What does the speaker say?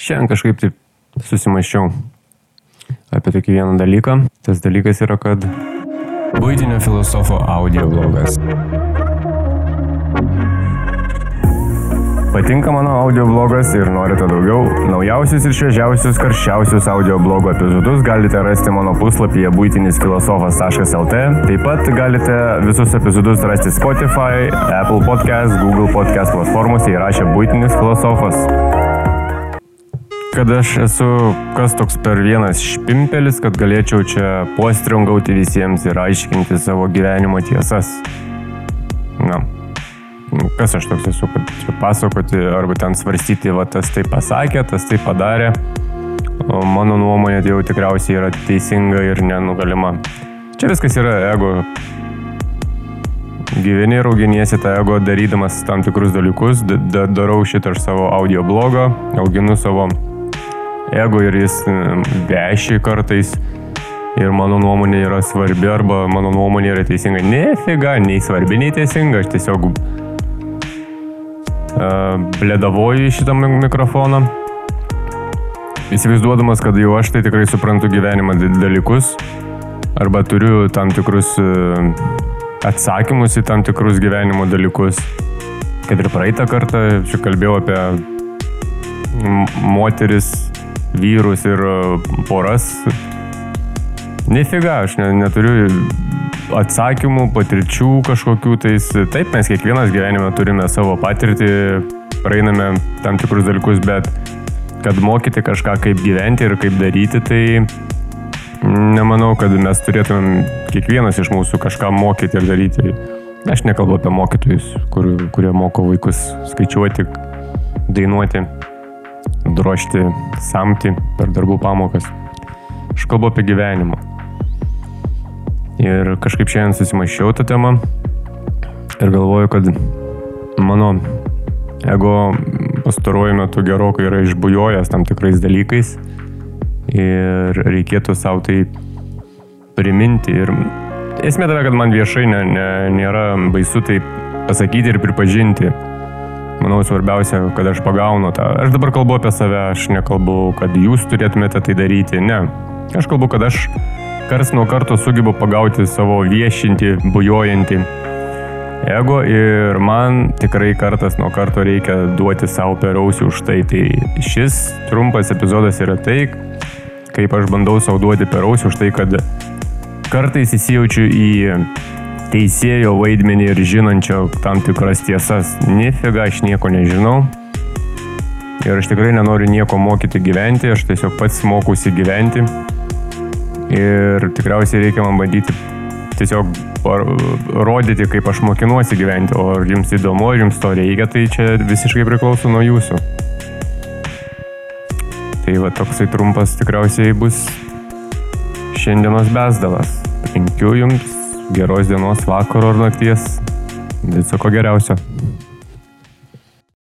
Šiandien kažkaip taip susimaščiau apie tokį vieną dalyką. Tas dalykas yra, kad būtinio filosofo audio blogas. Patinka mano audio blogas ir norite daugiau? Naujausius ir šviežiausius, karščiausius audio blogo epizodus galite rasti mano puslapyje būtinisfilosofas.lt. Taip pat galite visus epizodus rasti Spotify, Apple Podcast, Google Podcast platformose įrašę būtinis filosofas. Kad aš esu kas toks per vienas špimpelis, kad galėčiau čia postriungauti visiems ir aiškinti savo gyvenimo tiesas. Na, kas aš toks esu, kad čia pasakoti arba ten svarstyti, va tas tai pasakė, tas tai padarė. O mano nuomonė tai jau tikriausiai yra teisinga ir nenugalima. Čia viskas yra ego. Gyveni ir auginiesi tą ego darydamas tam tikrus dalykus. Da, darau šitą aš savo audio blogą, auginu savo ego ir jis veši kartais. Ir mano nuomonė yra svarbi arba mano nuomonė yra teisinga. Ne, figa, nei svarbi, nei teisinga. Aš tiesiog bledavoju į šitą mikrofoną. Įsivaizduodamas, kad jau aš tai tikrai suprantu gyvenimą dalykus arba turiu tam tikrus atsakymus į tam tikrus gyvenimo dalykus. Kad ir praeitą kartą čia kalbėjau apie moteris, vyrus ir poras. Nefiga, aš ne, neturiu atsakymų, patirčių kažkokių tais. Taip, mes kiekvienas gyvenime turime savo patirtį, praeiname tam tikrus dalykus, bet kad mokyti kažką, kaip gyventi ir kaip daryti, tai nemanau, kad mes turėtumėm kiekvienas iš mūsų kažką mokyti ir daryti. Aš nekalbu apie mokytojus, kur, kurie moko vaikus skaičiuoti, dainuoti, drošti, samti per darbų pamokas. Aš kalbu apie gyvenimą. Ir kažkaip šiandien susimašiau tą temą ir galvoju, kad mano ego pastaruoju metu gerokai yra išbujojęs tam tikrais dalykais ir reikėtų savo tai priminti. Ir esmė tave, kad man viešai ne, ne, nėra baisu tai pasakyti ir pripažinti. Manau, svarbiausia, kad aš pagaunu tą. Aš dabar kalbu apie save, aš nekalbu, kad jūs turėtumėte tai daryti. Ne. Aš kalbu, kad aš kars nuo karto sugebu pagauti savo viešinti, bujojantį ego ir man tikrai kartas nuo karto reikia duoti savo per ausį už tai. Tai šis trumpas epizodas yra tai, kaip aš bandau savo duoti per ausį už tai, kad kartais įsijaučiu į teisėjo vaidmenį ir žinančio tam tikras tiesas. Nifiga, aš nieko nežinau. Ir aš tikrai nenoriu nieko mokyti gyventi, aš tiesiog pats mokusi gyventi. Ir tikriausiai reikia man bandyti tiesiog rodyti, kaip aš mokinuosi gyventi, o ar jums įdomu, ar jums to reikia, tai čia visiškai priklauso nuo jūsų. Tai va toksai trumpas tikriausiai bus šiandienos besdalas. Linkiu jums geros dienos, vakaro ar nakties. Viso ko geriausio.